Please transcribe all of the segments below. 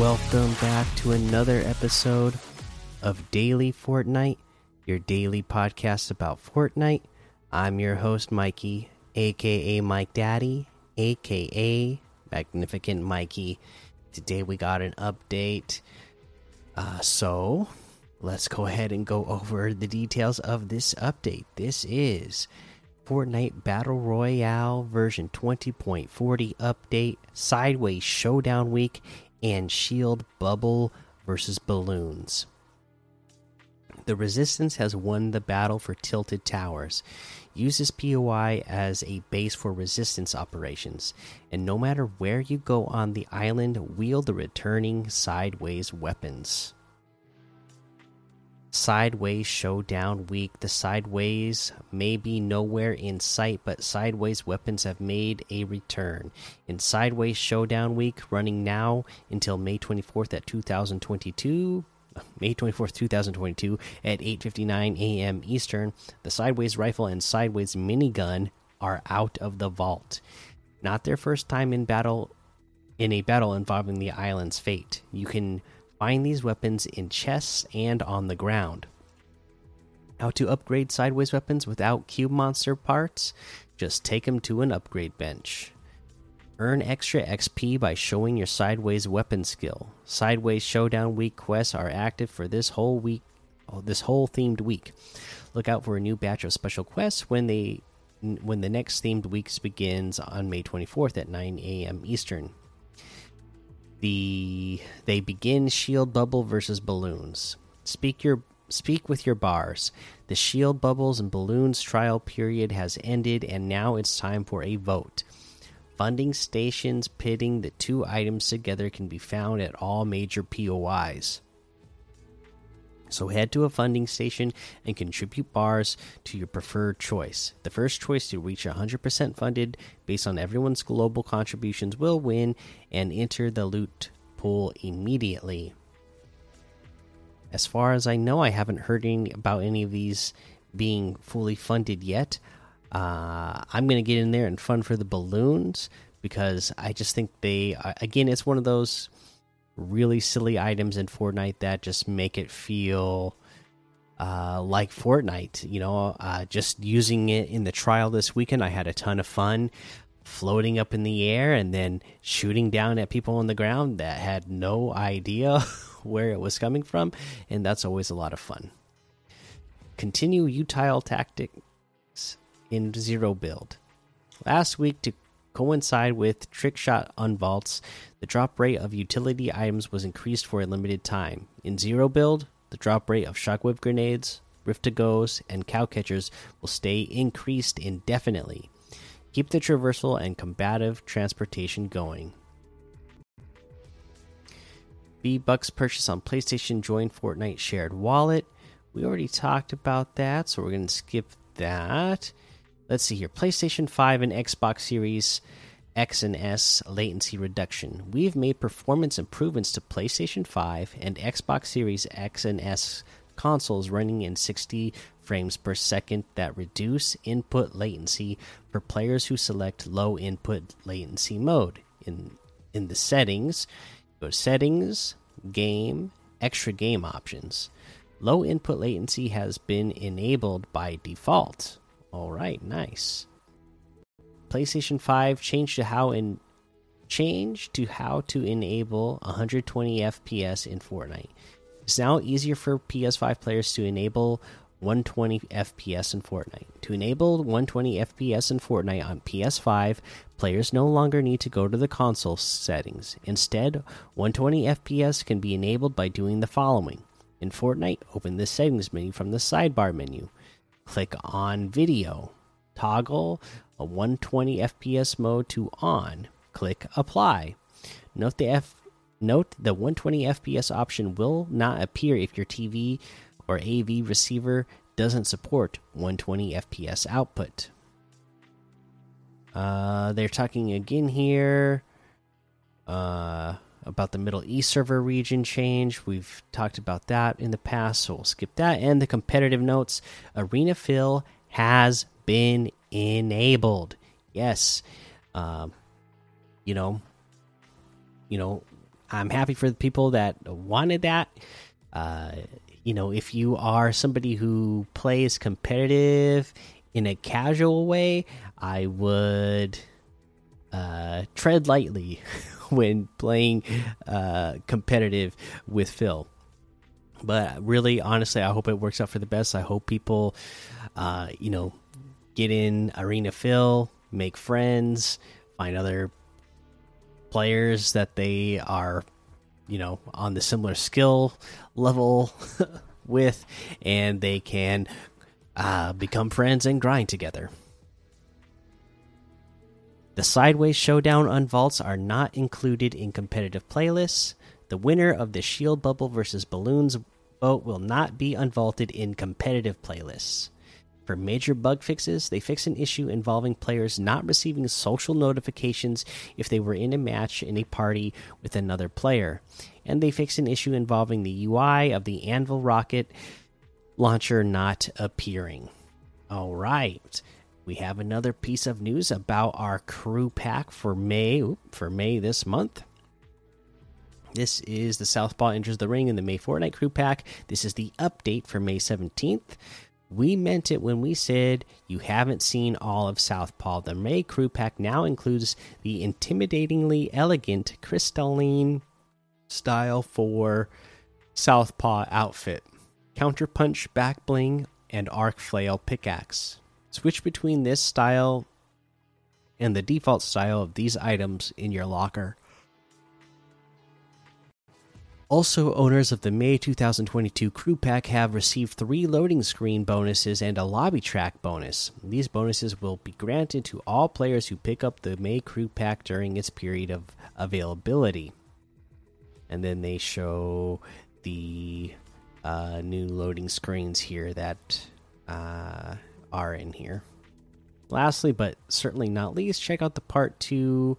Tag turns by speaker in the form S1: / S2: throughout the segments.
S1: Welcome back to another episode of Daily Fortnite, your daily podcast about Fortnite. I'm your host, Mikey, aka Mike Daddy, aka Magnificent Mikey. Today we got an update. Uh, so let's go ahead and go over the details of this update. This is Fortnite Battle Royale version 20.40 update, Sideways Showdown Week, and Shield Bubble versus Balloons. The Resistance has won the battle for Tilted Towers. Uses POI as a base for resistance operations, and no matter where you go on the island, wield the returning sideways weapons. Sideways Showdown Week. The Sideways may be nowhere in sight, but Sideways weapons have made a return. In Sideways Showdown Week, running now until May 24th at 2022. May 24th, 2022 at 8:59 a.m. Eastern, the Sideways rifle and Sideways minigun are out of the vault. Not their first time in battle in a battle involving the island's fate. You can Find these weapons in chests and on the ground. How to upgrade sideways weapons without cube monster parts? Just take them to an upgrade bench. Earn extra XP by showing your sideways weapon skill. Sideways Showdown Week quests are active for this whole week, oh, this whole themed week. Look out for a new batch of special quests when they when the next themed week begins on May 24th at 9 a.m. Eastern the they begin shield bubble versus balloons. Speak your speak with your bars. The shield bubbles and balloons trial period has ended and now it's time for a vote. Funding stations pitting the two items together can be found at all major POIs. So head to a funding station and contribute bars to your preferred choice. The first choice to reach 100% funded based on everyone's global contributions will win and enter the loot pool immediately. As far as I know, I haven't heard any about any of these being fully funded yet. Uh, I'm going to get in there and fund for the balloons because I just think they, uh, again, it's one of those really silly items in Fortnite that just make it feel uh, like Fortnite. You know, uh, just using it in the trial this weekend, I had a ton of fun floating up in the air and then shooting down at people on the ground that had no idea where it was coming from, and that's always a lot of fun. Continue utile tactics in zero build. Last week, to coincide with trick shot unvaults, the drop rate of utility items was increased for a limited time. In zero build, the drop rate of shockwave grenades, Rift-To-Gos, and cow catchers will stay increased indefinitely. Keep the traversal and combative transportation going. V Bucks purchase on PlayStation join Fortnite shared wallet. We already talked about that, so we're going to skip that. Let's see here. PlayStation 5 and Xbox Series X and S latency reduction. We've made performance improvements to PlayStation 5 and Xbox Series X and S consoles running in 60 frames per second that reduce input latency for players who select low input latency mode. In in the settings, go settings, game, extra game options. Low input latency has been enabled by default. All right, nice. PlayStation 5 changed to how in change to how to enable 120 FPS in Fortnite. It's now easier for PS5 players to enable 120 FPS in Fortnite. To enable 120 FPS in Fortnite on PS5, players no longer need to go to the console settings. Instead, 120 FPS can be enabled by doing the following. In Fortnite, open the settings menu from the sidebar menu click on video, toggle a 120 FPS mode to on, click apply. Note the F note the 120 FPS option will not appear if your TV or AV receiver doesn't support 120 FPS output. Uh, they're talking again here. Uh, about the Middle East server region change. We've talked about that in the past, so we'll skip that. And the competitive notes Arena Fill has been enabled. Yes. Um, you know, you know, I'm happy for the people that wanted that. Uh, you know, if you are somebody who plays competitive in a casual way, I would uh, tread lightly when playing uh, competitive with Fill. But really, honestly, I hope it works out for the best. I hope people, uh, you know, get in Arena Fill, make friends, find other players that they are, you know, on the similar skill level with, and they can uh, become friends and grind together. The Sideways Showdown unvaults are not included in competitive playlists. The winner of the Shield Bubble versus Balloons vote will not be unvaulted in competitive playlists. For major bug fixes, they fix an issue involving players not receiving social notifications if they were in a match in a party with another player. And they fix an issue involving the UI of the Anvil rocket launcher not appearing. All right. We have another piece of news about our crew pack for May for May this month. This is the Southpaw enters the ring in the May Fortnite crew pack. This is the update for May 17th. We meant it when we said you haven't seen all of Southpaw. The May crew pack now includes the intimidatingly elegant crystalline style for Southpaw outfit, counterpunch back bling, and arc flail pickaxe. Switch between this style and the default style of these items in your locker. Also, owners of the May 2022 Crew Pack have received three loading screen bonuses and a lobby track bonus. These bonuses will be granted to all players who pick up the May Crew Pack during its period of availability. And then they show the uh, new loading screens here that uh, are in here. Lastly, but certainly not least, check out the part two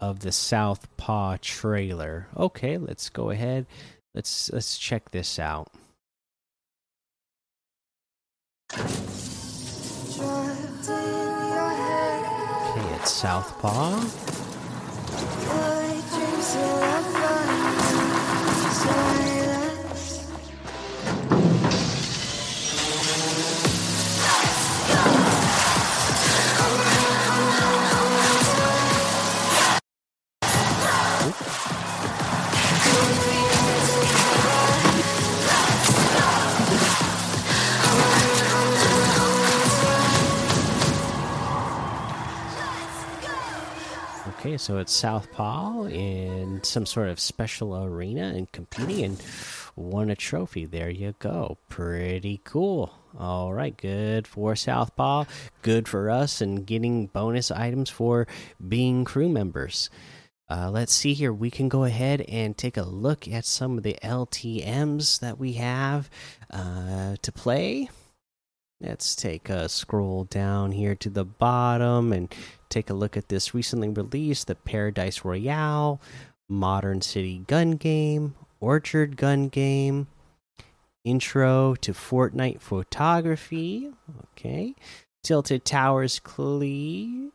S1: of the Southpaw trailer. Okay, let's go ahead. Let's let's check this out. Okay, it's Southpaw. Okay, so it's Southpaw in some sort of special arena and competing and won a trophy. There you go. Pretty cool. All right, good for Southpaw. Good for us and getting bonus items for being crew members. Uh, let's see here. We can go ahead and take a look at some of the LTMs that we have uh, to play. Let's take a scroll down here to the bottom and take a look at this recently released the Paradise Royale, Modern City Gun Game, Orchard Gun Game, Intro to Fortnite Photography, okay, Tilted Towers Clee,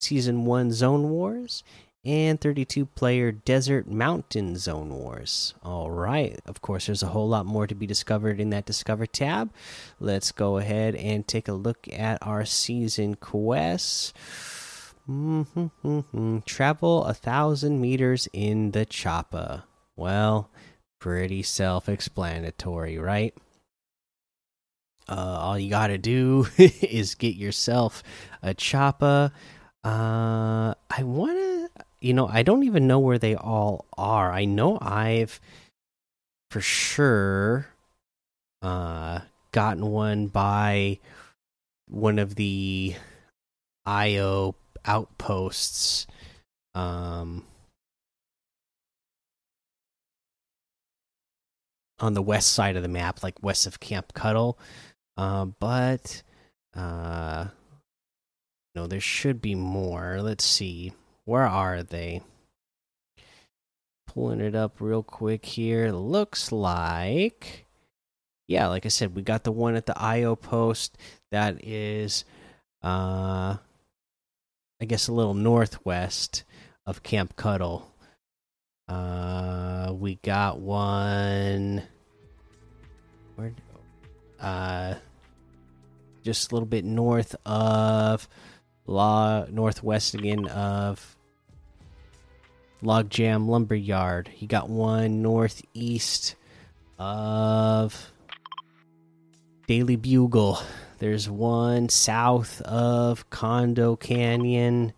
S1: Season 1 Zone Wars, and 32 player Desert Mountain Zone Wars. All right. Of course, there's a whole lot more to be discovered in that Discover tab. Let's go ahead and take a look at our season quests. Mm -hmm, Travel a thousand meters in the choppa. Well, pretty self explanatory, right? Uh, all you gotta do is get yourself a choppa. Uh, I wanna, you know, I don't even know where they all are. I know I've for sure uh gotten one by one of the IO outposts um on the west side of the map like west of camp cuddle uh, but uh no there should be more. Let's see. Where are they? Pulling it up real quick here. Looks like yeah like i said we got the one at the io post. That is uh I guess a little northwest of Camp Cuddle. Uh, we got one. Where? Uh, just a little bit north of law, northwest again of Logjam Lumberyard. You got one northeast of Daily Bugle. There's one south of Condo Canyon,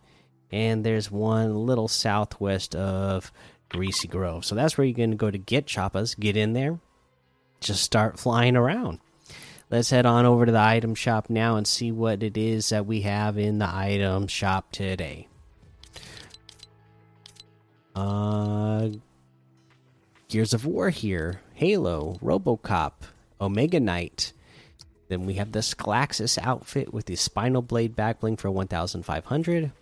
S1: and there's one a little southwest of Greasy Grove. So that's where you're going to go to get Choppas. Get in there, just start flying around. Let's head on over to the item shop now and see what it is that we have in the item shop today. Uh, Gears of War here, Halo, Robocop, Omega Knight. Then we have the Sclaxus outfit with the Spinal Blade backbling for 1,500.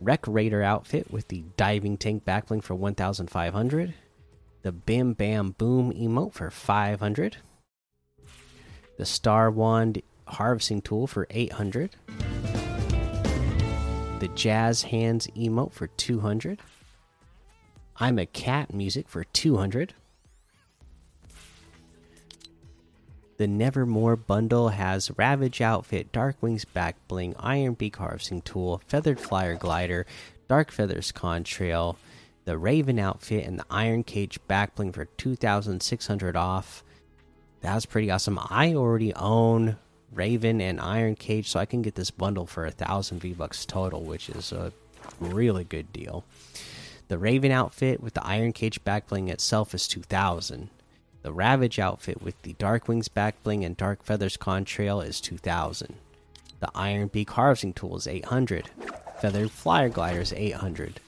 S1: Wreck Raider outfit with the Diving Tank backbling for 1,500. The Bim Bam Boom emote for 500. The Star Wand harvesting tool for 800. The Jazz Hands emote for 200. I'm a Cat music for 200. The Nevermore bundle has Ravage outfit, Dark Wings back bling, Iron Beak harvesting tool, Feathered Flyer glider, Dark Feathers contrail, the Raven outfit, and the Iron Cage back bling for 2,600 off. That's pretty awesome. I already own Raven and Iron Cage, so I can get this bundle for a thousand V bucks total, which is a really good deal. The Raven outfit with the Iron Cage backbling itself is 2000. The Ravage outfit with the Dark Wings back bling and Dark Feathers contrail is 2000. The Iron Beak harvesting tool is 800. Feathered Flyer glider is 800.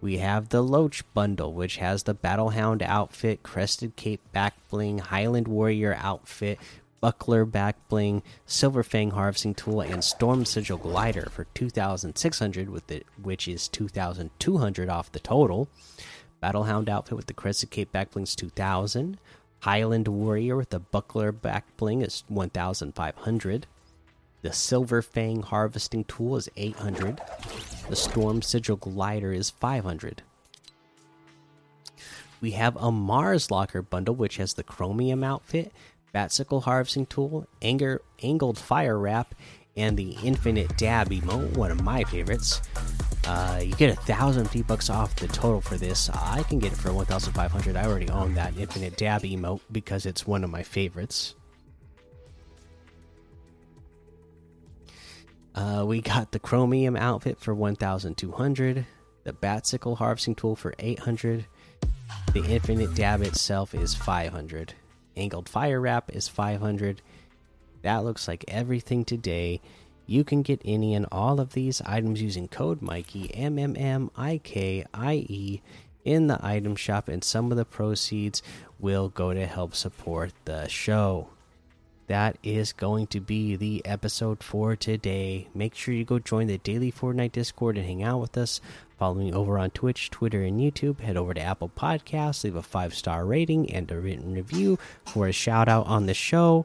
S1: We have the Loach bundle, which has the Battlehound outfit, Crested Cape back bling, Highland Warrior outfit, Buckler back bling, Silver Fang harvesting tool, and Storm Sigil glider for 2,600, with it, which is 2,200 off the total. Battlehound outfit with the Crescent Cape back bling is 2,000. Highland Warrior with the Buckler back bling is 1,500. The Silver Fang harvesting tool is 800. The Storm Sigil glider is 500. We have a Mars Locker bundle, which has the Chromium outfit, Batsickle harvesting tool, anger, angled fire wrap, and the infinite dab emote, one of my favorites. Uh, you get a thousand V bucks off the total for this. I can get it for 1,500. I already own that infinite dab emote because it's one of my favorites. Uh, we got the chromium outfit for 1,200, the Batsickle harvesting tool for 800, the infinite dab itself is 500 angled fire wrap is 500 that looks like everything today you can get any and all of these items using code mikey m m m i k i e in the item shop and some of the proceeds will go to help support the show that is going to be the episode for today. Make sure you go join the daily Fortnite Discord and hang out with us. Follow me over on Twitch, Twitter, and YouTube. Head over to Apple Podcasts, leave a five star rating and a written review for a shout out on the show.